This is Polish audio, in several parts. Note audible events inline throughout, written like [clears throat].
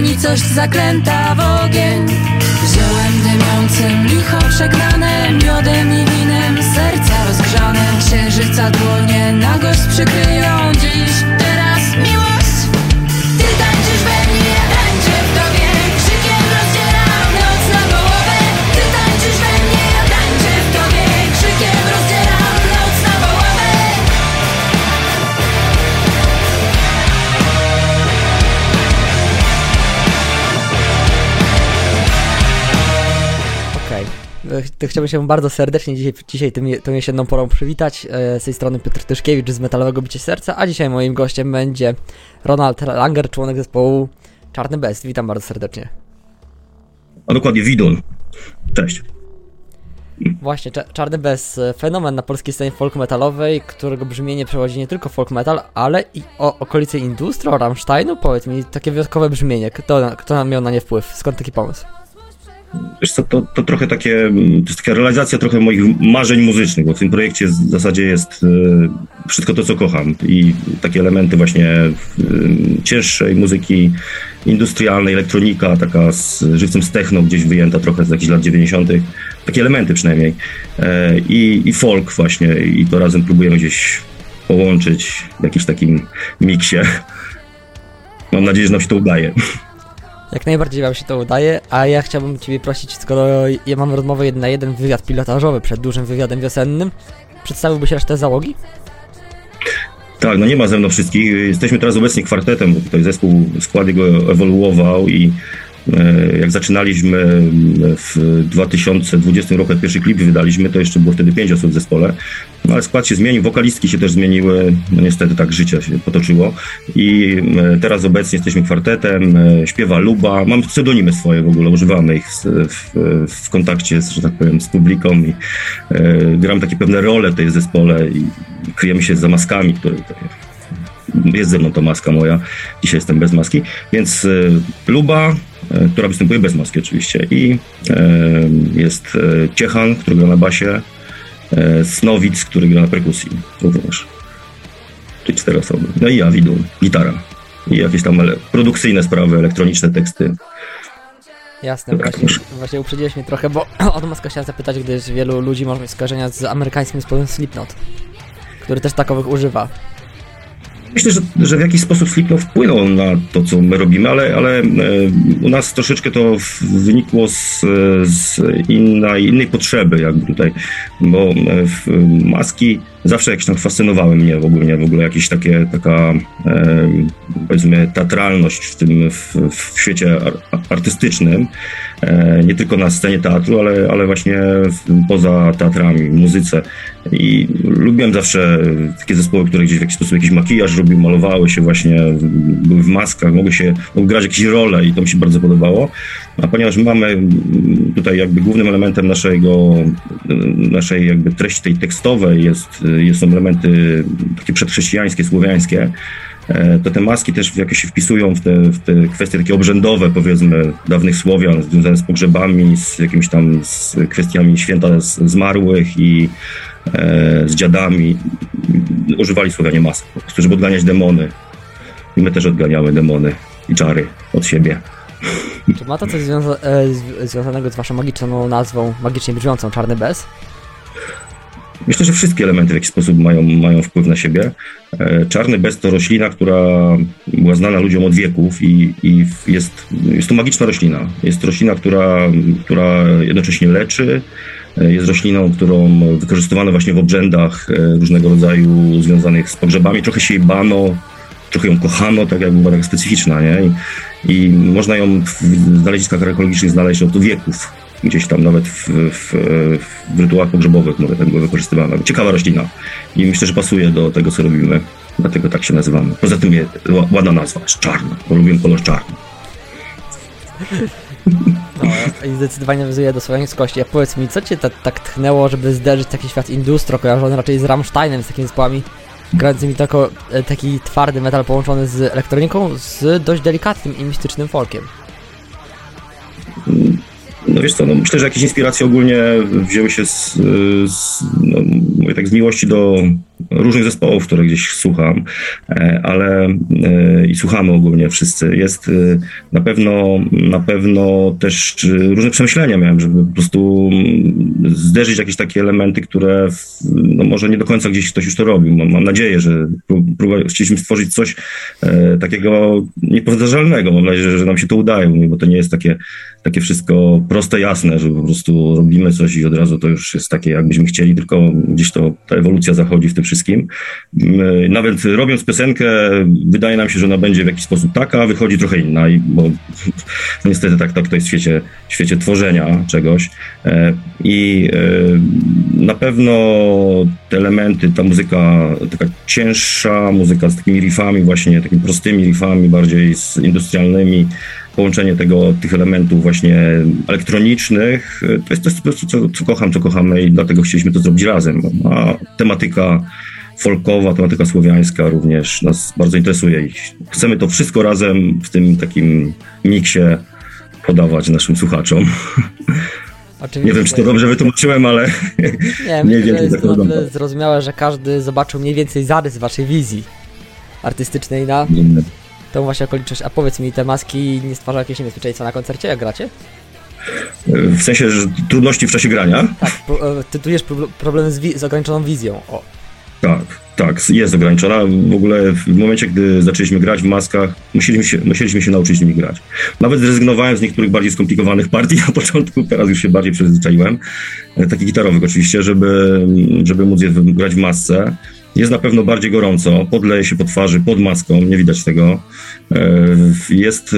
oplata Nicość zakręta w ogień. Ziołem dymiącym licho przegrane Miodem i winem serca rozgrzane. Księżyca dłonie nagość przykryją To chciałbym się bardzo serdecznie dzisiaj, dzisiaj tym, tą jesienną porą przywitać. E, Z tej strony Piotr Tyszkiewicz z Metalowego Bicie Serca, a dzisiaj moim gościem będzie Ronald Langer, członek zespołu Czarny Best. Witam bardzo serdecznie. A dokładnie Widon. Cześć. Właśnie, Cza- Czarny Best, e, fenomen na polskiej scenie folk metalowej, którego brzmienie przewodzi nie tylko folk metal, ale i o okolicy Industro, Rammsteinu. Powiedz mi, takie wyjątkowe brzmienie. Kto, kto miał na nie wpływ? Skąd taki pomysł? Wiesz co, to, to trochę takie, mm, to jest taka realizacja trochę moich marzeń muzycznych, bo w tym projekcie w zasadzie jest e, wszystko to, co kocham i takie elementy właśnie e, cięższej muzyki industrialnej, elektronika, taka z żywcem z techno, gdzieś wyjęta trochę z jakichś lat 90., takie elementy przynajmniej e, i, i folk właśnie i to razem próbujemy gdzieś połączyć w jakimś takim miksie. Mam nadzieję, że nam się to udaje. Jak najbardziej wam się to udaje, a ja chciałbym ciebie prosić, skoro ja mam rozmowę jeden na jeden, wywiad pilotażowy przed dużym wywiadem wiosennym, przedstawiłbyś resztę załogi? Tak, no nie ma ze mną wszystkich. Jesteśmy teraz obecnie kwartetem, bo tutaj zespół, skład jego ewoluował i jak zaczynaliśmy w 2020 roku, jak pierwszy klip wydaliśmy, to jeszcze było wtedy pięć osób w zespole. No ale skład się zmienił, wokalistki się też zmieniły, no niestety tak życie się potoczyło. I e, teraz obecnie jesteśmy kwartetem, e, śpiewa Luba, mam pseudonimy swoje w ogóle, używamy ich w, w, kontakcie, z, że tak powiem, z publiką i e, gram takie pewne role w tej zespole i kryjemy się za maskami, które tutaj jest ze mną to maska moja, dzisiaj jestem bez maski, więc e, Luba, e, która występuje bez maski oczywiście i e, jest e, Ciechan, który gra na basie, e, Snowic, który gra na perkusji również. Czyli cztery osoby. No i ja, Widun, gitara. I jakieś tam produkcyjne sprawy, elektroniczne teksty. Jasne, Dobra, właśnie, proszę. właśnie uprzedziłeś mnie trochę, bo [clears throat] o Maska chciałem zapytać, gdyż wielu ludzi może mieć skojarzenia z amerykańskim zespołem Slipknot, który też takowych używa. Myślę, że, że w jakiś sposób Slipknot wpłynął na to, co my robimy, ale, ale e, u nas troszeczkę to wynikło z, z innej, innej potrzeby jakby tutaj, bo e, maski zawsze jakieś tam fascynowały mnie w ogóle, w ogóle jakieś takie, taka e, powiedzmy teatralność w tym, w, w świecie ar, artystycznym, e, nie tylko na scenie teatru, ale, ale właśnie w, poza teatrami, muzyce i lubiłem zawsze takie zespoły, które gdzieś w jakiś sposób jakiś makijaż robiły, malowały się właśnie, były w maskach, mogły się mogły grać jakieś role i to mi się bardzo podobało. A ponieważ mamy tutaj jakby głównym elementem naszego, naszej jakby treści tej tekstowej jest, jest są elementy takie przedchrześcijańskie, słowiańskie, e, to te maski też jakoś się wpisują w te, w te kwestie takie obrzędowe, powiedzmy, dawnych Słowian, związane z pogrzebami, z jakimiś tam z kwestiami święta z- zmarłych i e, z dziadami. Używali Słowianie mask, żeby odganiać demony. I my też odganiamy demony i czary od siebie. Czy ma to coś związa e, z związanego z waszą magiczną nazwą, magicznie brzmiącą Czarny Bez? Myślę, że wszystkie elementy w jakiś sposób mają, mają wpływ na siebie. E, Czarny bez to roślina, która była znana ludziom od wieków i, i jest, jest to magiczna roślina. Jest roślina, która, która jednocześnie leczy. E, Jest rośliną, którą wykorzystywano właśnie w obrzędach e, różnego rodzaju związanych z pogrzebami. Trochę się jej bano, trochę ją kochano, tak jakby była tak specyficzna, nie? I, i można ją w znaleziskach archeologicznych znaleźć od wieków. Gdzieś tam nawet w, w, w rytuałach pogrzebowych może tak była wykorzystywana. Ciekawa roślina i myślę, że pasuje do tego, co robimy. Dlatego tak się nazywamy. Poza tym ładna nazwa, jest czarna, bo lubię kolor czarny. No, i zdecydowanie nawiązuje do słowiańskości. A powiedz mi, co cię ta, tak tchnęło, żeby zderzyć taki świat industro, kojarzony raczej z Rammsteinem, z takimi zespołami grającymi tako, e, taki twardy metal połączony z elektroniką, z dość delikatnym i mistycznym folkiem. No wiesz co, no myślę, że jakieś inspiracje ogólnie wzięły się z, z no, mówię tak, z miłości do, różnych zespołów, które gdzieś słucham, e, ale e, i słuchamy ogólnie wszyscy. Jest na pewno, na pewno też różne przemyślenia miałem, żeby po prostu mm, zderzyć jakieś takie elementy, które no może nie do końca gdzieś ktoś już to robił. Mam, mam nadzieję, że próba, chcieliśmy stworzyć coś takiego niepowtarzalnego. Mam nadzieję, że nam się to udaje, bo to nie jest takie, takie wszystko proste, jasne, że po prostu robimy coś i od razu to już jest takie, jakbyśmy chcieli, tylko gdzieś to ta ewolucja zachodzi w tym wszystkim. Nawet robiąc piosenkę, wydaje nam się, że ona będzie w jakiś sposób taka, a wychodzi trochę inna, i, bo [laughs] niestety tak, tak to jest w świecie, w świecie tworzenia czegoś. E, I e, na pewno te elementy, ta muzyka taka cięższa, muzyka z takimi riffami właśnie, takimi prostymi riffami, bardziej z industrialnymi, połączenie tego, tych elementów właśnie elektronicznych, to jest coś, co, co, co kocham, co kochamy i dlatego chcieliśmy to zrobić razem. A tematyka folkowa, tematyka słowiańska również nas bardzo interesuje i chcemy to wszystko razem w tym takim miksie podawać naszym słuchaczom. [laughs] Oczywiście. Nie wiem, czy to dobrze wytłumaczyłem, ale [laughs] nie, nie wiem, jest to zrozumiałe, że każdy zobaczył mniej więcej zarys waszej wizji artystycznej na tą właśnie okoliczność. A powiedz mi, te maski nie stwarzają jakieś niebezpieczeństwa na koncercie, jak gracie? W sensie, że trudności w czasie grania? Tak, e, tytułujesz problemy z, z ograniczoną wizją. O. Tak, tak, jest ograniczona. W ogóle w momencie, gdy zaczęliśmy grać w maskach, musieliśmy się, musieliśmy się nauczyć z nimi grać. Nawet zrezygnowałem z niektórych bardziej skomplikowanych [laughs] partii na początku, teraz już się bardziej przyzwyczaiłem, e, takich gitarowych oczywiście, żeby, żeby móc je grać w masce. Jest na pewno bardziej gorąco, podleje się po twarzy, pod maską, nie widać tego. E, jest,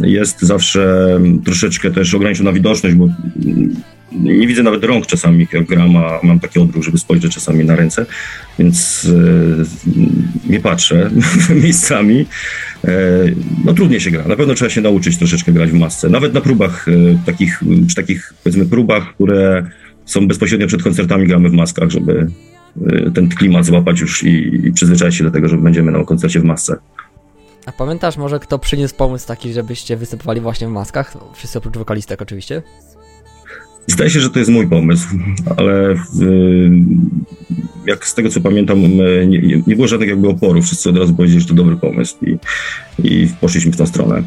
e, jest zawsze troszeczkę też ograniczona widoczność, bo nie widzę nawet rąk czasami, jak gram, a mam taki odruch, żeby spojrzeć czasami na ręce, więc e, nie patrzę [laughs] miejscami. No trudniej się gra. Na pewno trzeba się nauczyć troszeczkę grać w masce. Nawet na próbach takich, przy takich powiedzmy próbach, które są bezpośrednio przed koncertami gramy w maskach, żeby ten klimat złapać już i, i przyzwyczaić się do tego, że będziemy na koncercie w masce. A pamiętasz może, kto przyniósł pomysł taki, żebyście występowali właśnie w maskach? Wszyscy oprócz wokalistek oczywiście. Zdaje się, że to jest mój pomysł, ale jak z tego co pamiętam, nie, nie, było żadnych jakby oporów. Wszyscy od razu powiedzieli, że to dobry pomysł i, i poszliśmy w tą stronę.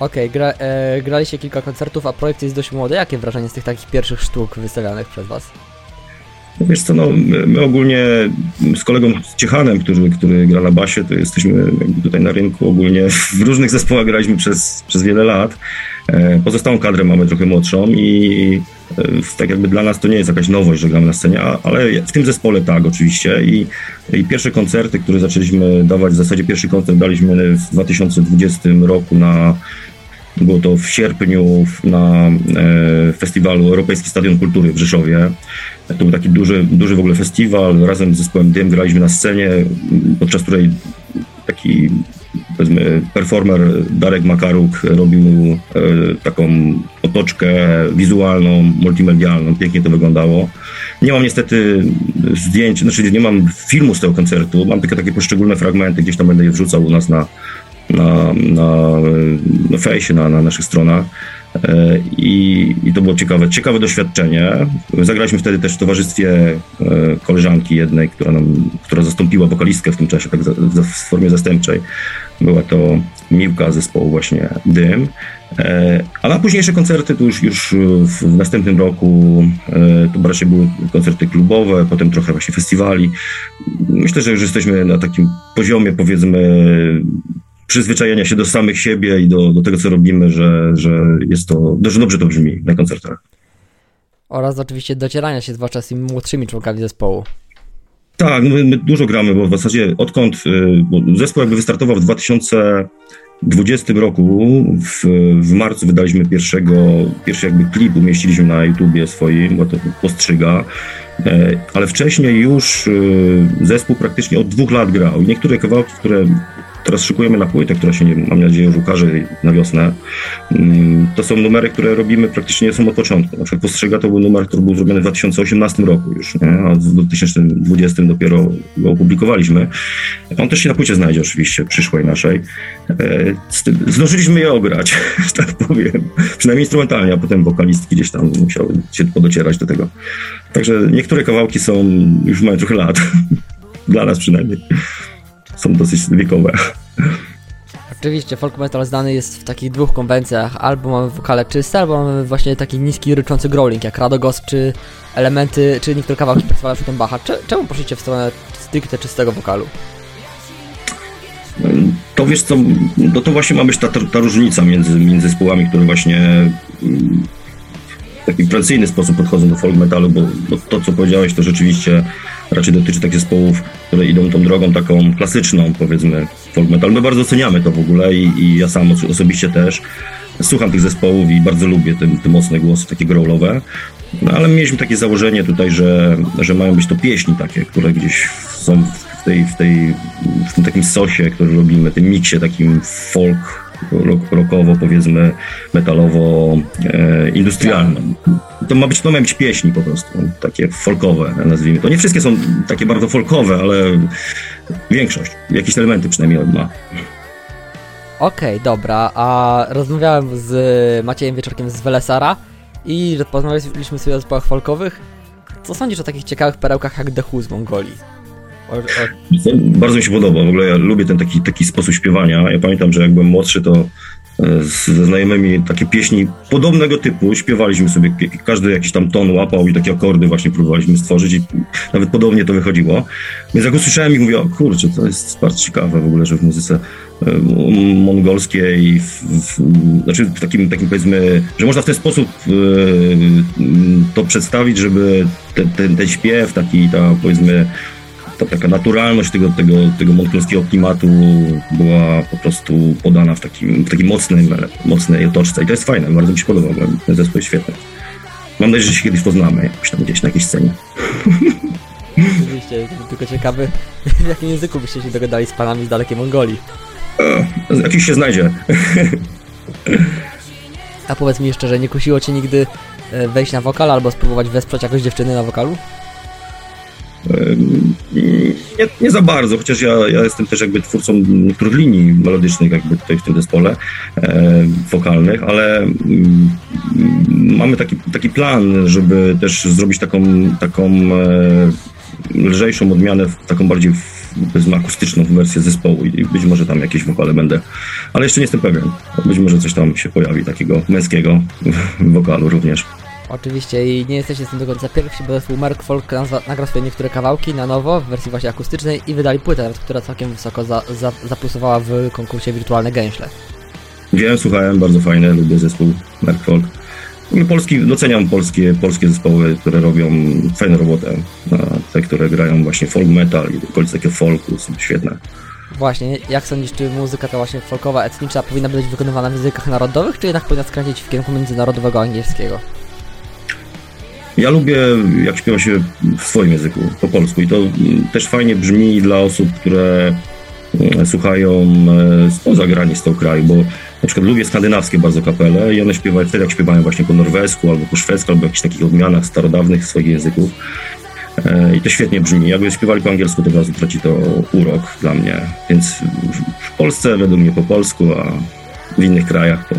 Okej, okay, gra, e, graliście kilka koncertów, a projekt jest dość młody. Jakie wrażenie z tych takich pierwszych sztuk wystawianych przez Was? Wiesz co, no, my ogólnie z kolegą Ciechanem, który, który gra na basie, to jesteśmy tutaj na rynku ogólnie w różnych zespołach graliśmy przez, przez wiele lat. E, pozostałą kadrę mamy trochę młodszą i e, tak jakby dla nas to nie jest jakaś nowość, że gramy na scenie, ale w tym zespole tak oczywiście I, i pierwsze koncerty, które zaczęliśmy dawać, w zasadzie pierwszy koncert daliśmy w 2020 roku na było to w sierpniu na e, festiwalu Europejski Stadion Kultury w Rzeszowie. To był taki duży, duży w ogóle festiwal. Razem z zespołem Dym graliśmy na scenie, podczas której taki powiedzmy performer Darek Makaruk robił e, taką otoczkę wizualną, multimedialną. Pięknie to wyglądało. Nie mam niestety zdjęć, znaczy nie mam filmu z tego koncertu, mam tylko takie poszczególne fragmenty, gdzieś tam będę je wrzucał u nas na, na, na, na fejsie, na, na naszych stronach. E, I, I, to było ciekawe, ciekawe doświadczenie. Zagraliśmy wtedy też w towarzystwie e, koleżanki jednej, która, nam, która zastąpiła wokalistkę w tym czasie, tak w formie zastępczej. Była to Miłka zespołu właśnie Dym. E, a na późniejsze koncerty to już, już w następnym roku to raczej były koncerty klubowe, potem trochę właśnie festiwali. Myślę, że już jesteśmy na takim poziomie powiedzmy przyzwyczajenia się do samych siebie i do, do tego, co robimy, że, że jest to, że dobrze to brzmi na koncertach. Oraz oczywiście docierania się zwłaszcza z tymi młodszymi członkami zespołu. Tak, no my, my, dużo gramy, bo w zasadzie odkąd y, zespół jakby wystartował w 2020 roku, w, w marcu wydaliśmy pierwszego, pierwszy jakby klip, umieściliśmy na YouTubie swoim, bo to postrzyga, e, ale wcześniej już y, zespół praktycznie od dwóch lat grał i niektóre kawałki, które teraz szykujemy na płytę, która się, mam nadzieję, że ukaże na wiosnę. Mm, to są numery, które robimy praktycznie są od początku. Na przykład Postrzega to był numer, który był zrobiony w 2018 roku już, nie? a w 2020 dopiero go opublikowaliśmy. On też się na płycie znajdzie oczywiście, przyszłej naszej. E, zdążyliśmy je ograć, [laughs] tak powiem. Przynajmniej instrumentalnie, a potem wokalistki gdzieś tam musiały się podocierać do tego. Także niektóre kawałki są, już mają trochę lat. [laughs] Dla nas przynajmniej. Są dosyć wiekowe. Oczywiście, folk metal znany jest w takich dwóch konwencjach. Albo mamy wokale czyste, albo mamy właśnie taki niski, ryczący growling, jak Radogos, czy elementy, czy niektóre kawałki Percivala Schuttenbacha. Czemu poszliście w stronę stricte czystego wokalu? To wiesz co, no to właśnie ma być ta, ta różnica między, między zespołami, które właśnie mm, w taki precyzyjny sposób podchodzą do folk metalu, bo, bo to co powiedziałeś to rzeczywiście raczej dotyczy takich zespołów, które idą tą drogą taką klasyczną, powiedzmy, folk metal. My bardzo oceniamy to w ogóle i, i ja sam osobiście też słucham tych zespołów i bardzo lubię te, te mocne głosy, takie growlowe. No ale mieliśmy takie założenie tutaj, że, że mają być to pieśni takie, które gdzieś są w, tej, w, tej, w tym takim sosie, który robimy, tym miksie takim folk rockowo, powiedzmy, metalowo, e. To ma być, to ma być pieśni po prostu, takie folkowe, nazwijmy to. Nie wszystkie są takie bardzo folkowe, ale większość, jakieś elementy przynajmniej ma. Okej, okay, dobra, a rozmawiałem z Maciejem Wieczorkiem z Welesara i rozmawialiśmy sobie o zespołach folkowych. Co sądzisz o takich ciekawych perełkach jak The Who z Mongolii? Bardzo mi się podoba, w ogóle ja lubię ten taki, taki sposób śpiewania. Ja pamiętam, że jak byłem młodszy, to e, ze znajomymi takie pieśni podobnego typu śpiewaliśmy sobie, każdy jakiś tam ton łapał i takie akordy właśnie próbowaliśmy stworzyć i nawet podobnie to wychodziło. Więc jak usłyszałem ich, mówię, kurczę, to jest bardzo ciekawe w ogóle, że w muzyce e, mongolskiej, w, w, znaczy w takim, takim powiedzmy, że można w ten sposób e, to przedstawić, żeby ten, ten, ten śpiew, taki ta powiedzmy ta taka naturalność tego, tego, tego montclowskiego klimatu była po prostu podana w takim, w takim mocnym, mocnej otoczce. I to jest fajne, bardzo mi się podoba, bo ten zespół jest świetny. Mam nadzieję, że się kiedyś poznamy jakoś tam gdzieś na jakiejś scenie. Oczywiście, tylko ciekawy, w jakim języku byście się dogadali z panami z dalekiej Mongolii. E, jakiś się znajdzie. A powiedz mi jeszcze, że nie kusiło cię nigdy e, wejść na wokal albo spróbować wesprzeć jakoś dziewczyny na wokalu? Nie, nie, za bardzo, chociaż ja, ja jestem też jakby twórcą niektórych linii melodycznych jakby tutaj w tym zespole e, wokalnych, ale mm, mamy taki, taki plan, żeby też zrobić taką, taką e, lżejszą odmianę, taką bardziej powiedzmy akustyczną wersję zespołu i być może tam jakieś wokale będę, ale jeszcze nie jestem pewien. Być może coś tam się pojawi takiego męskiego wokalu również. Oczywiście i nie jesteście z tym do końca pierwsi, bo zespół Merk Folk nagrał sobie niektóre kawałki na nowo w wersji właśnie akustycznej i wydali płytę, która całkiem wysoko za, za, zaplusowała w konkursie Wirtualne Gęśle. Wiem, słuchałem, bardzo fajne, lubię zespół Merk Folk. Polski, doceniam polskie, polskie zespoły, które robią fajną robotę. Te, które grają właśnie folk metal i okolice takiego folku są świetne. Właśnie, jak sądzisz, czy muzyka ta właśnie folkowa, etniczna powinna być wykonywana w językach narodowych, czy jednak powinna skręcić w kierunku międzynarodowego angielskiego? Ja lubię, jak śpiewa się w swoim języku, po polsku i to też fajnie brzmi dla osób, które mm, słuchają e, spoza granic tego kraju, bo na przykład lubię skandynawskie bardzo kapele i one śpiewają wtedy, jak śpiewają właśnie po norwesku albo po szwedzku, albo jakichś takich odmianach starodawnych swoich języków. E, I to świetnie brzmi. Jakby śpiewali po angielsku, to od razu traci to urok dla mnie. Więc w Polsce według mnie po polsku, a w innych krajach to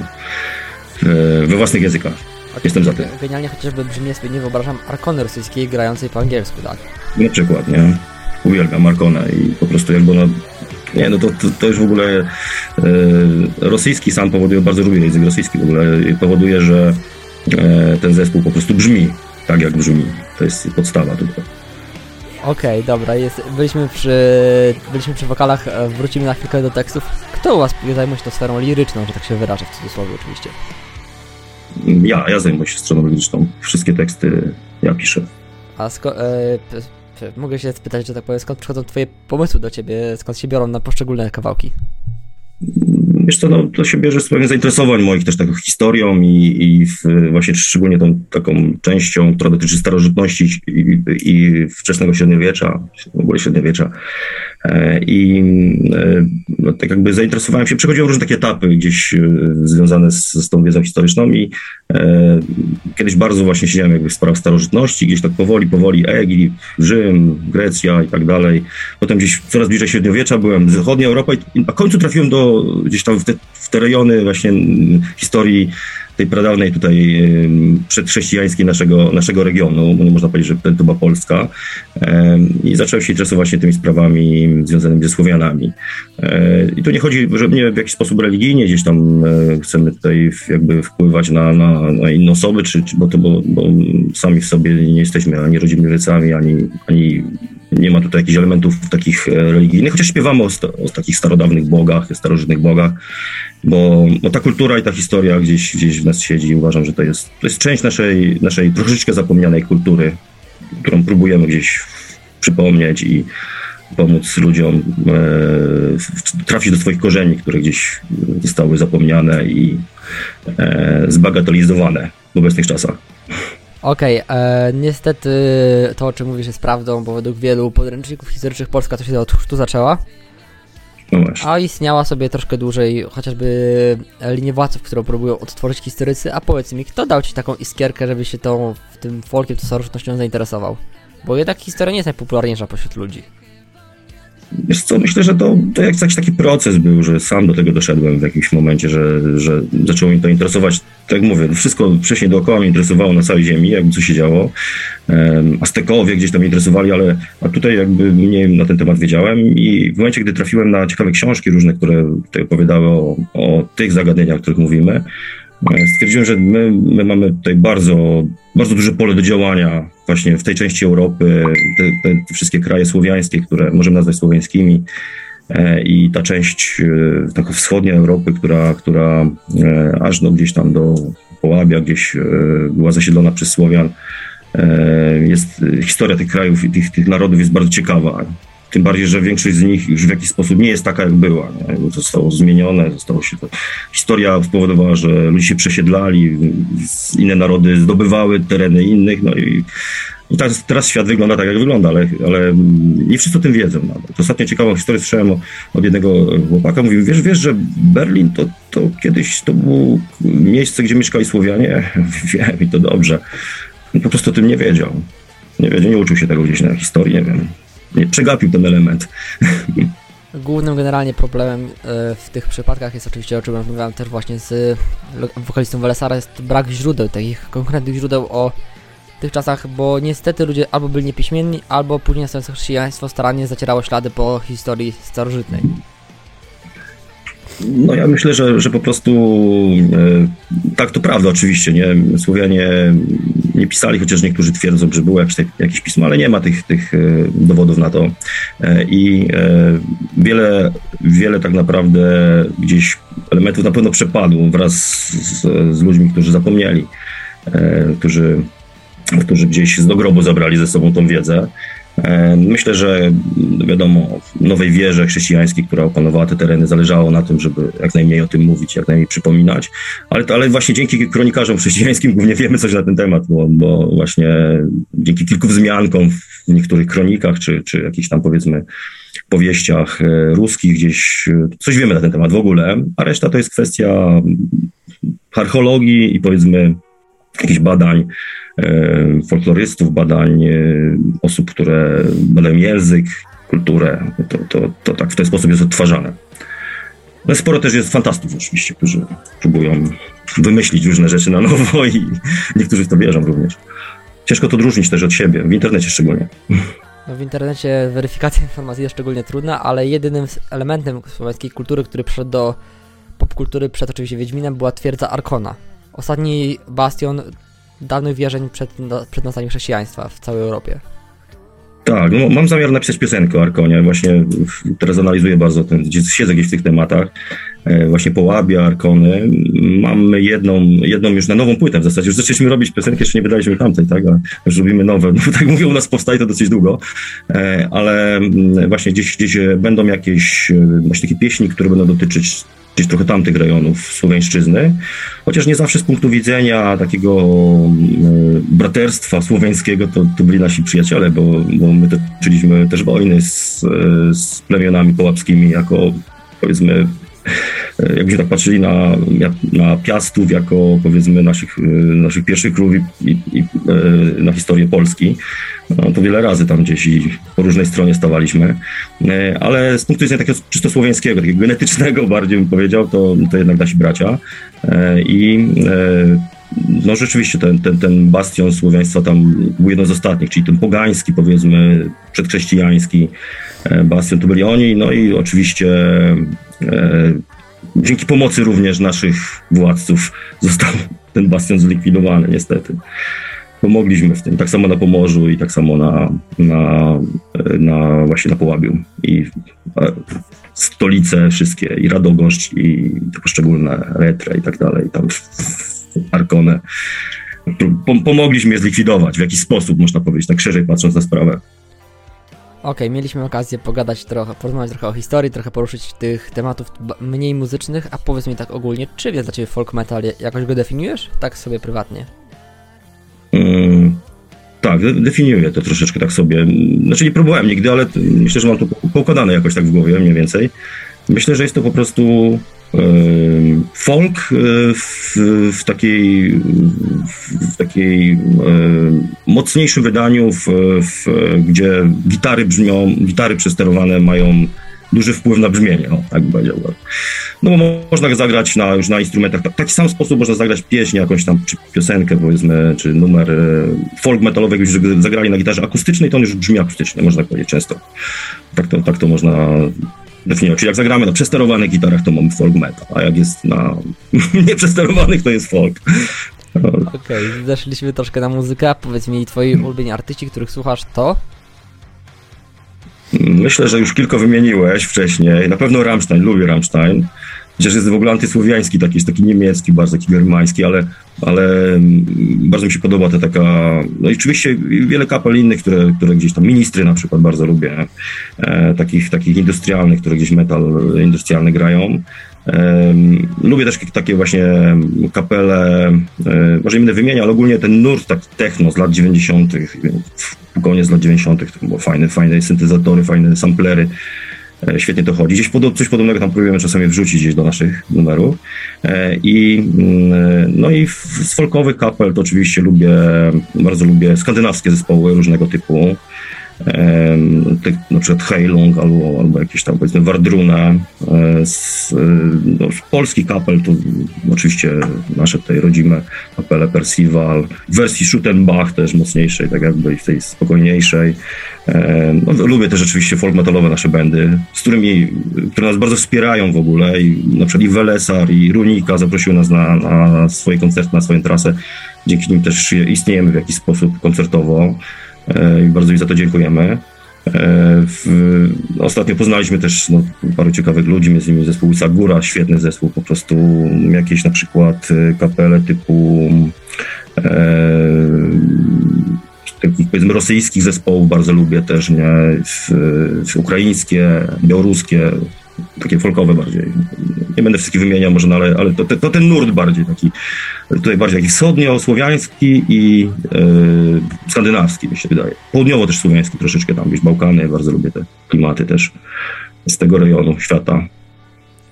we własnych językach. Jestem za tym. Genialnie chociażby brzmi, sobie nie wyobrażam Arkony rosyjskiej grającej po angielsku, tak? Na przykład, nie? Uwielbiam Arkonę i po prostu jakby ona... Nie, no to, to, to już w ogóle e, rosyjski sam powoduje, bardzo lubię język rosyjski w ogóle, powoduje, że e, ten zespół po prostu brzmi tak, jak brzmi. To jest podstawa tutaj. Okej, okay, dobra, jest, byliśmy, przy, byliśmy przy wokalach, e, wrócimy na chwilkę do tekstów. Kto u Was zajmuje się tą sferą liryczną, że tak się wyrażę w cudzysłowie oczywiście? Ja, ja zajmuję się stroną liryczną. Wszystkie teksty ja piszę. A sko- e, mogę się spytać, że tak powiem, skąd przychodzą twoje pomysły do ciebie, skąd się biorą na poszczególne kawałki? Wiesz co, no, to się bierze z pewnych zainteresowań moich też taką historią i, i w, właśnie szczególnie tą taką częścią, która dotyczy starożytności i, i wczesnego średniowiecza, w ogóle średniowiecza. E, I e, no, tak jakby zainteresowałem się, przechodziłem różne takie etapy gdzieś e, związane z, z tą wiedzą historyczną i e, kiedyś bardzo właśnie siedziałem jakby w sprawach starożytności, gdzieś tak powoli, powoli Egipt, Rzym, Grecja i tak dalej. Potem gdzieś coraz bliżej średniowiecza byłem, zachodnia Europa i na końcu trafiłem do gdzieś tam w te, w te rejony właśnie historii tej pradawnej tutaj przedchrześcijańskiej naszego, naszego regionu, można powiedzieć, że to była Polska i zacząłem się interesować właśnie tymi sprawami związanymi ze Słowianami. E, I tu nie chodzi, że nie w jakiś sposób religijnie gdzieś tam e, chcemy tutaj jakby wpływać na, na, na inne osoby, czy, czy bo, to, bo, bo sami w sobie nie jesteśmy ani rodzimymi rycami, ani, ani nie ma tutaj jakichś elementów takich e, religijnych, chociaż śpiewamy o, o takich starodawnych bogach, starożytnych bogach, bo, bo, ta kultura i ta historia gdzieś, gdzieś w nas siedzi uważam, że to jest, to jest część naszej, naszej troszeczkę zapomnianej kultury, którą próbujemy gdzieś przypomnieć i pomóc ludziom e, trafić do swoich korzeni, które gdzieś zostały zapomniane i e, zbagatelizowane w obecnych czasach. Okej, okay, e, niestety to o czym mówisz jest prawdą, bo według wielu podręczników historycznych Polska to się od chrztu zaczęła. No a istniała sobie troszkę dłużej chociażby linię władców, którą próbują odtworzyć historycy, a powiedz mi, kto dał ci taką iskierkę, żeby się tą, tym folkiem, tą starożytnością zainteresował? Bo jednak historia nie jest najpopularniejsza pośród ludzi. Wiesz co, myślę, że to, to jakiś taki proces był, że sam do tego doszedłem w jakimś momencie, że, że zaczęło mnie to interesować. Tak jak mówię, wszystko wcześniej dookoła mnie interesowało na całej ziemi, jakby co się działo. Um, Aztekowie gdzieś tam mnie interesowali, ale a tutaj jakby mniej na ten temat wiedziałem i w momencie, gdy trafiłem na ciekawe książki różne, które tutaj opowiadały o, o tych zagadnieniach, o których mówimy, stwierdziłem, że my, my mamy tutaj bardzo, bardzo duże pole do działania właśnie w tej części Europy, te, te, wszystkie kraje słowiańskie, które możemy nazwać słowiańskimi, e, i ta część e, taka wschodnia Europy, która, która e, aż do gdzieś tam do Połabia, gdzieś była zasiedlona przez Słowian. Jest, historia tych krajów i tych, tych narodów jest bardzo ciekawa. Tym bardziej, że większość z nich już w jakiś sposób nie jest taka, jak była. Nie? Zostało zmienione, zostało się to... Historia spowodowała, że ludzie się przesiedlali, inne narody zdobywały tereny innych, no i i teraz, teraz świat wygląda tak, jak wygląda, ale, ale nie wszyscy o tym wiedzą nawet. Ostatnio ciekawą historię słyszałem od jednego chłopaka. Mówił, wiesz, wiesz, że Berlin to, to kiedyś to było miejsce, gdzie mieszkali Słowianie? [laughs] Wiem i to dobrze. Po prostu o tym nie wiedział. Nie wiedział, nie uczył się tego gdzieś na historii, nie wiem przegapił ten element. Głównym generalnie problemem e, w tych przypadkach jest oczywiście, o czym rozmawiałem też właśnie z wokalistą Welesara, jest brak źródeł, takich konkretnych źródeł o tych czasach, bo niestety ludzie albo byli niepiśmienni, albo później następne chrześcijaństwo starannie zacierało ślady po historii starożytnej. No ja myślę, że, że po prostu e, tak to prawda oczywiście, nie? Słowianie nie pisali, chociaż niektórzy twierdzą, że było jakieś, jakieś pismo, ale nie ma tych, tych e, dowodów na to. E, I e, wiele, wiele tak naprawdę gdzieś elementów na pewno przepadło wraz z, z ludźmi, którzy zapomnieli, którzy, którzy gdzieś z dogrobu zabrali ze sobą tą wiedzę. Myślę, że wiadomo, nowej wierze chrześcijańskiej, która opanowała te tereny, zależało na tym, żeby jak najmniej o tym mówić, jak najmniej przypominać, ale, ale właśnie dzięki kronikarzom chrześcijańskim głównie wiemy coś na ten temat, bo, bo właśnie dzięki kilku wzmiankom w niektórych kronikach, czy, czy jakichś tam powiedzmy powieściach e, ruskich gdzieś e, coś wiemy na ten temat w ogóle, a reszta to jest kwestia archeologii i powiedzmy jakichś badań folklorystów, badań e, osób, które badają język, kulturę. To, to, to tak w ten sposób jest odtwarzane. No sporo też jest fantastów oczywiście, którzy próbują wymyślić różne rzeczy na nowo [laughs] i niektórzy w to wierzą również. Ciężko to odróżnić też od siebie, w internecie szczególnie. No w internecie weryfikacja informacji jest szczególnie trudna, ale jedynym elementem słowiańskiej kultury, który przyszedł do popkultury przed oczywiście Wiedźminem była twierdza Arkona. Ostatni bastion dawnych wierzeń przed, no, przed nastaniem chrześcijaństwa w całej Europie. Tak, no, mam zamiar napisać piosenkę o Arkonie. Właśnie teraz analizuję bardzo, ten, siedzę gdzieś w tych tematach. E, właśnie Połabia, Arkony. Mamy jedną, jedną już na nową płytę w zasadzie. Już zaczęliśmy robić piosenkę, jeszcze nie wydaliśmy tamtej, tak? A już robimy nowe. [laughs] No, tak mówię, u nas powstaje to dosyć długo. E, ale mm, właśnie gdzieś, gdzieś będą jakieś e, właśnie takie pieśni, które będą dotyczyć gdzieś trochę tamtych rejonów słowiańszczyzny, chociaż nie zawsze z punktu widzenia takiego braterstwa słowiańskiego to, to byli nasi przyjaciele, bo, bo my toczyliśmy też wojny z, z plemionami połapskimi jako powiedzmy E, jakbyśmy tak patrzyli na, na Piastów jako powiedzmy naszych, e, naszych pierwszych królów i, i, e, na historię Polski, no, to wiele razy tam gdzieś i po różnej stronie stawaliśmy, ale z punktu widzenia takiego czysto słowiańskiego, takiego genetycznego [laughs] bardziej bym powiedział, to, to jednak nasi bracia. I no rzeczywiście ten, ten, ten bastion słowiaństwa tam był jeden z ostatnich, czyli ten pogański powiedzmy, przedchrześcijański bastion to byli oni, no i oczywiście dzięki pomocy również naszych władców [laughs] został ten bastion zlikwidowany, niestety. Pomogliśmy w tym, tak samo na Pomorzu i tak samo na, na, na właśnie na Połabiu. I e, stolice wszystkie, i Radogoszcz, i poszczególne Retre i tak dalej, tam Arkone. Pomogliśmy je zlikwidować w jakiś sposób, można powiedzieć, tak szerzej patrząc na sprawę. Okej, okay, mieliśmy okazję pogadać trochę, porozmawiać trochę o historii, trochę poruszyć tych tematów mniej muzycznych, a powiedz mi tak ogólnie, czym jest dla Ciebie folk metal? Jakoś go definiujesz? Tak sobie prywatnie. Mm, tak, definiuję to troszeczkę tak sobie. Znaczy nie próbowałem nigdy, ale myślę, że mam to poukładane jakoś tak w głowie mniej więcej. Myślę, że jest to po prostu folk e, w, w takiej, w takiej mocniejszym wydaniu, w, w, gdzie gitary brzmią, gitary przesterowane mają duży wpływ na brzmienie, o, tak bym powiedział. No można zagrać na, już na instrumentach, w taki sam sposób można zagrać pieśń, jakąś tam, czy piosenkę powiedzmy, czy numer folk metalowy, już zagrali na gitarze akustycznej, to on już brzmi akustycznie, można powiedzieć często. Tak to, tak to można definiować. Czyli jak zagramy na przesterowanych gitarach, to mamy folk metal, a jak jest na [laughs] nieprzesterowanych, to jest folk. Okej, okay, zeszliśmy troszkę na muzykę. Powiedz mi, twoi ulubieni artyści, których słuchasz, to? Myślę, że już kilka wymieniłeś wcześniej. Na pewno Rammstein, lubię Rammstein. Chociaż jest w ogóle antysłowiański, taki, jest taki niemiecki, bardzo taki germański, ale, ale mm, bardzo mi się podoba ta taka, no i oczywiście wiele kapel innych, które, które gdzieś tam, ministry na przykład bardzo lubię, e, takich, takich industrialnych, które gdzieś metal industrialny grają. E, lubię też takie właśnie kapele, e, może nie będę wymieniał, ale ogólnie ten nurt taki techno z lat 90., koniec lat 90., to było fajne, fajne syntezatory, fajne samplery. E, świetnie to chodzi. Gdzieś coś podobnego tam próbujemy czasami wrzucić gdzieś do naszych numerów. E, I, mm, no i z folkowych kapel to oczywiście lubię, bardzo lubię skandynawskie zespoły różnego typu tych, na przykład Heilung albo, albo jakieś tam powiedzmy Wardruna. E, z, no, z polskich kapel to oczywiście nasze tutaj rodzime kapele Percival, w wersji Schuttenbach też mocniejszej, tak jakby w tej spokojniejszej. No, lubię też rzeczywiście folk metalowe nasze bandy, z którymi, które nas bardzo wspierają w ogóle i na przykład i Welesar i Runika zaprosił nas na, na swoje koncerty, na swoją trasę. Dzięki nim też istniejemy w jakiś sposób koncertowo. E, i bardzo im za to dziękujemy. E, w, ostatnio poznaliśmy też no, paru ciekawych ludzi, między innymi zespół Sagura, świetny zespół, po prostu jakieś na przykład e, kapele typu e, takich powiedzmy rosyjskich zespołów bardzo lubię też, nie? W, w ukraińskie, białoruskie, takie folkowe bardziej. Nie będę wszystkich wymieniał może, no, ale, ale to, to, ten nurt bardziej taki, tutaj bardziej taki wschodnio-słowiański i yy, skandynawski mi się wydaje. Południowo też słowiański troszeczkę tam, gdzieś Bałkany, bardzo lubię te klimaty też z tego rejonu świata.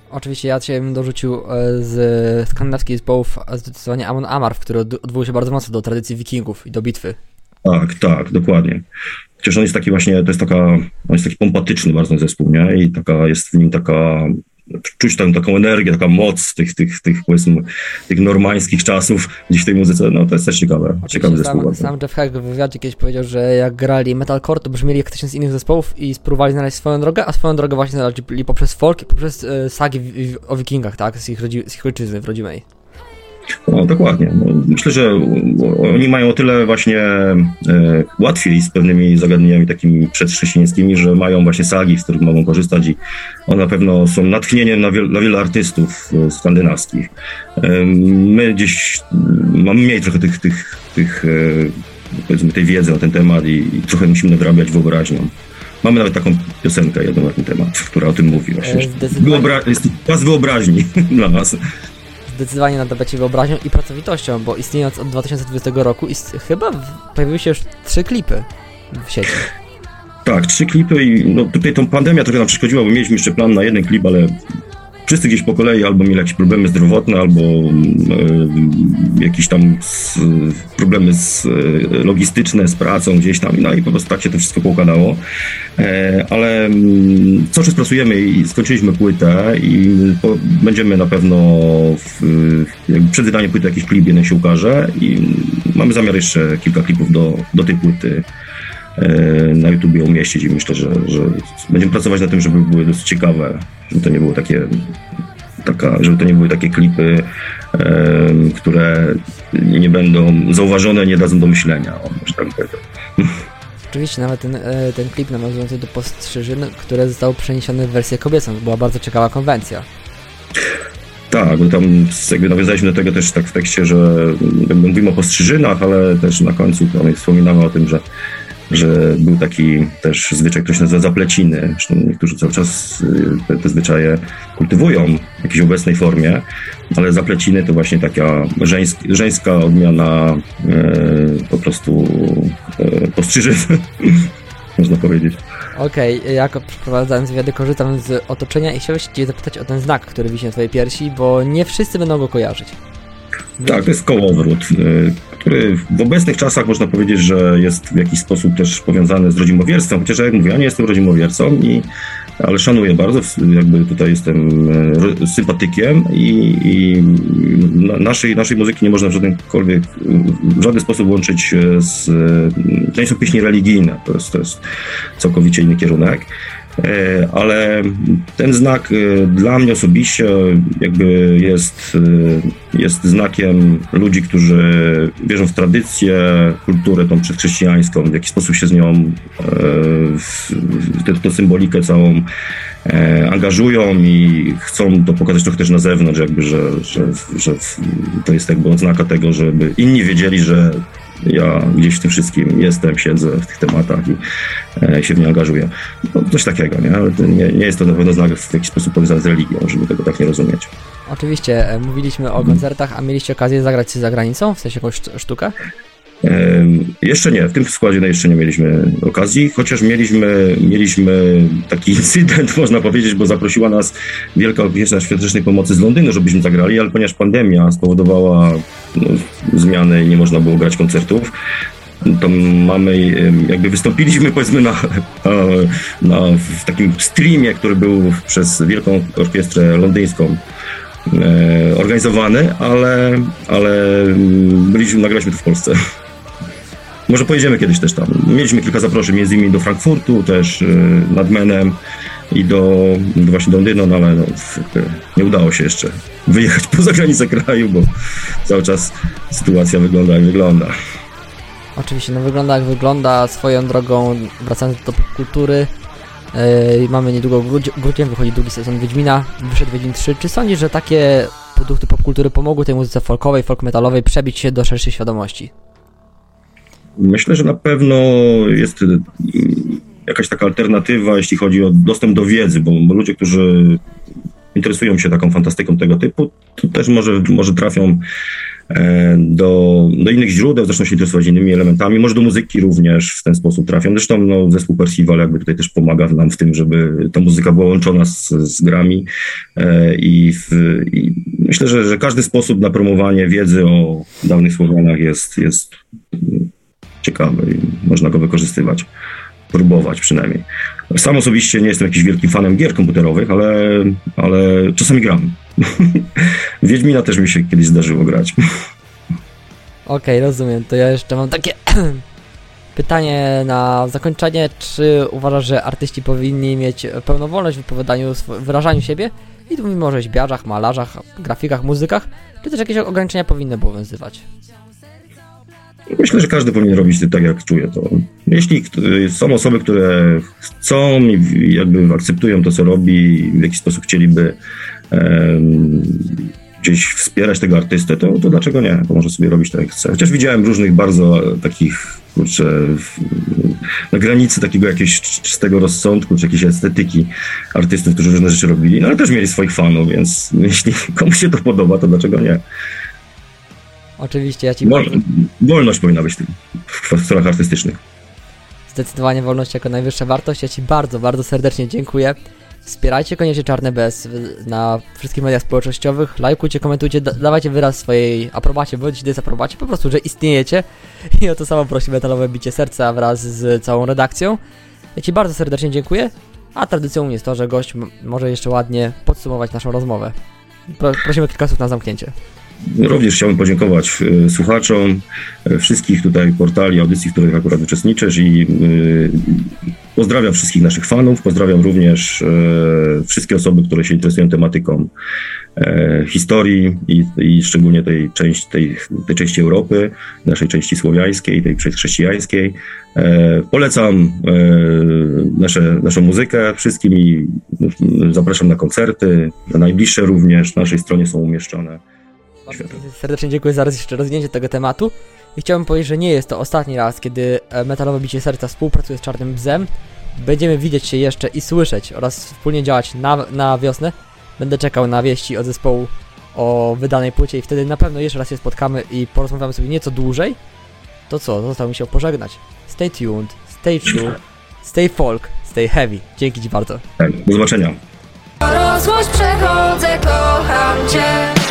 Oczywiście ja cię bym dorzucił e, z skandynawskich zespołów zdecydowanie Amon Amarth, który odwołuje się bardzo mocno do tradycji wikingów i do bitwy. Tak, tak, dokładnie. Chociaż on jest taki właśnie, to jest taka, on jest taki pompatyczny bardzo zespół, nie? I taka, jest w nim taka, czuć tam taką energię, taka moc tych, tych, tych powiedzmy, tych normańskich czasów gdzieś w tej muzyce, no to jest też ciekawe, ciekawy zespół. Sam, sam Jeff Heck w wywiadzie kiedyś powiedział, że jak grali metalcore, to brzmieli jak ktoś z innych zespołów i spróbowali znaleźć swoją drogę, a swoją drogę właśnie znaleźli poprzez folk i poprzez e, sagi w, w, o wikingach, tak, z ich, rodzi, z ich ojczyzny w rodzimej. No, dokładnie. No, myślę, że oni mają o tyle właśnie e, łatwiej z pewnymi zagadnieniami takimi przedchrześcijańskimi, że mają właśnie sagi, z których mogą korzystać i one na pewno są natchnieniem na, wiel, wiele artystów e, skandynawskich. E, my gdzieś mamy mniej trochę tych, tych, tych powiedzmy tej wiedzy na ten temat i, i trochę musimy nadrabiać wyobraźnią. Mamy nawet taką piosenkę jedną na ten temat, która o tym mówi właśnie. Zdecydowanie. Wyobra- jest czas wyobraźni [laughs] dla nas. Zdecydowanie nadawacie wyobraźnią i pracowitością, bo istniejąc od 2020 roku chyba pojawiły się już trzy klipy w sieci. Tak, trzy klipy i no, tutaj tą pandemia trochę nam przeszkodziła, bo mieliśmy jeszcze plan na jeden klip, ale wszyscy gdzieś po kolei albo mieli jakieś problemy zdrowotne, albo e, jakieś tam z, problemy z, e, logistyczne z pracą gdzieś tam, no i po prostu tak się to wszystko poukładało. E, ale mm, cały czas pracujemy i skończyliśmy płytę i po, będziemy na pewno w, przed wydaniem płyty jakiś klip jeden się ukaże i mamy zamiar jeszcze kilka klipów do, do tej płyty na YouTubie umieścić i myślę, że, że będziemy pracować na tym, żeby były dosyć ciekawe, żeby to nie było takie taka, żeby to nie były takie klipy, em, które nie będą zauważone, nie dadzą do myślenia, o, może tak powiem. Oczywiście nawet ten, e, ten klip nawiązujący do postrzyżyn, które został przeniesiony w wersję kobiecą, to była bardzo ciekawa konwencja. Tak, bo tam jakby nawiązaliśmy do tego też tak w tekście, że mówimy o postrzyżynach, ale też na końcu tam wspominamy o tym, że, że był taki też zwyczaj, się nazywa zapleciny. Zresztą niektórzy cały czas y, te, te zwyczaje kultywują w jakiejś obecnej formie, ale zapleciny to właśnie taka żeńsk, żeńska odmiana e, po prostu e, postrzyżyn, [laughs] można powiedzieć. Okej, jako przeprowadzając wywiady korzystam z otoczenia i chciałbym Cię zapytać o ten znak, który wisi na Twojej piersi, bo nie wszyscy będą go kojarzyć. Tak, to jest kołowrót, y, który w obecnych czasach można powiedzieć, że jest w jakiś sposób też powiązany z rodzimowierstwem, chociaż jak mówię, ja nie jestem rodzimowiercą, i, ale szanuję bardzo, jakby tutaj jestem ro- sympatykiem i, i na, naszej, naszej muzyki nie można w żadenkolwiek, w żaden sposób łączyć e, z... To nie są pieśni religijne, to jest, to jest całkowicie inny kierunek. E, ale ten znak e, dla mnie osobiście jakby jest, e, jest znakiem ludzi, którzy wierzą w tradycję, kulturę tą przedchrześcijańską, w jakiś sposób się z nią, e, w, tę, symbolikę całą e, angażują i chcą to pokazać trochę też na zewnątrz, jakby, że, że, że to jest jakby oznaka tego, żeby inni wiedzieli, że ja gdzieś w tym wszystkim jestem, siedzę w tych tematach i e, się w nie angażuję. No, coś takiego, nie? Nie, nie jest to na pewno znak w jakiś sposób powiązany z religią, żeby tego tak nie rozumieć. Oczywiście, e, mówiliśmy o koncertach, a mieliście okazję zagrać za granicą, w sensie jakąś sztu- sztukę? Jeszcze nie, w tym składzie no jeszcze nie mieliśmy okazji, chociaż mieliśmy, mieliśmy taki [laughs] incydent, można powiedzieć, bo zaprosiła nas Wielka Orkiestra Świątecznej Pomocy z Londynu, żebyśmy zagrali, ale ponieważ pandemia spowodowała no, zmiany i nie można było grać koncertów, to mamy, jakby wystąpiliśmy [laughs] powiedzmy na, na, na, w takim streamie, który był przez Wielką Orkiestrę Londyńską e, organizowany, ale, ale mm, byliśmy, nagraliśmy to w Polsce. Może pojedziemy kiedyś też tam. Mieliśmy kilka zaproszeń, między innymi do Frankfurtu, też y, nad Menem i do, właśnie do Londynu, no ale no, nie udało się jeszcze wyjechać [laughs] poza granicę kraju, bo cały czas sytuacja wygląda jak wygląda. Oczywiście, no wygląda jak wygląda, swoją drogą, wracając do kultury, yy, mamy niedługo grudzień, grudź, wychodzi drugi sezon Wiedźmina, wyszedł Wiedźmin 3. Czy sądzisz, że takie produkty popkultury pomogły tej muzyce folkowej, folk metalowej przebić się do szerszej świadomości? Myślę, że na pewno jest y, jakaś taka alternatywa, jeśli chodzi o dostęp do wiedzy, bo, bo ludzie, którzy interesują się taką fantastyką tego typu, to też może, może trafią e, do, do innych źródeł, zaczną się interesować innymi elementami, może do muzyki również w ten sposób trafią. Zresztą no, zespół Percival jakby tutaj też pomaga nam w tym, żeby ta muzyka była łączona z, z grami e, i, w, i myślę, że, że każdy sposób na promowanie wiedzy o dawnych Słowianach jest, jest ciekawy i można go wykorzystywać. Próbować przynajmniej. Sam osobiście nie jestem jakimś wielkim fanem gier komputerowych, ale, ale czasami gram. [laughs] Wiedźmina też mi się kiedyś zdarzyło grać. [laughs] Okej, rozumiem. To ja jeszcze mam takie [clears throat] pytanie na zakończenie. Czy uważasz, że artyści powinni mieć pełną wolność w wypowiadaniu, swo- wyrażaniu siebie? I tu mówimy o rzeźbiarzach, malarzach, grafikach, muzykach. Czy też jakieś ograniczenia powinny obowiązywać? Myślę, że każdy powinien robić tak, jak czuje to. Jeśli są osoby, które chcą i jakby akceptują to, co robi, w jakiś sposób chcieliby em, gdzieś wspierać tego artystę, to, to dlaczego nie? To może sobie robić tak jak chce. Chociaż widziałem różnych bardzo takich, kurczę, na granicy takiego jakiegoś czystego rozsądku, czy jakiejś estetyki artystów, którzy różne rzeczy robili, no ale też mieli swoich fanów, więc [laughs] jeśli komuś się to podoba, to dlaczego nie? Oczywiście, ja ci Wol, wolność powinna być w, tym, w stronach artystycznych. zdecydowanie wolność jako najwyższa wartość. Ja ci bardzo, bardzo serdecznie dziękuję. Wspierajcie koniecznie Czarny Bez na wszystkich mediach społecznościowych. Lajkujcie, komentujcie, da dawajcie wyraz swojej aprobacie bądź dezaprobacie, po prostu, że istniejecie. [laughs] I o to samo prosi Metalowe Bicie Serca wraz z całą redakcją. Ja ci bardzo serdecznie dziękuję. A tradycją jest to, że gość może jeszcze ładnie podsumować naszą rozmowę. Pro prosimy kilka słów na zamknięcie. Również chciałbym podziękować e, słuchaczom e, wszystkich tutaj portali, audycji, w których akurat uczestniczysz i e, pozdrawiam wszystkich naszych fanów, pozdrawiam również wszystkie osoby, które się interesują tematyką historii i, i szczególnie tej części, tej, tej części Europy, naszej części słowiańskiej, tej chrześcijańskiej. Polecam nasze, naszą muzykę wszystkim i zapraszam na koncerty, na najbliższe również, na naszej stronie są umieszczone. Bardzo serdecznie dziękuję za raz jeszcze rozwinięcie tego tematu. I chciałbym powiedzieć, że nie jest to ostatni raz, kiedy e, Metalowe Bicie Serca współpracuje z Czarnym Bzem. Będziemy widzieć się jeszcze i słyszeć oraz wspólnie działać na, na wiosnę. Będę czekał na wieści od zespołu o wydanej płycie i wtedy na pewno jeszcze raz się spotkamy i porozmawiamy sobie nieco dłużej. To co, zostało mi się pożegnać. Stay tuned, stay true, stay folk, stay heavy. Dzięki Ci bardzo. Tak, do zobaczenia. Rozłość przechodzę, kocham cię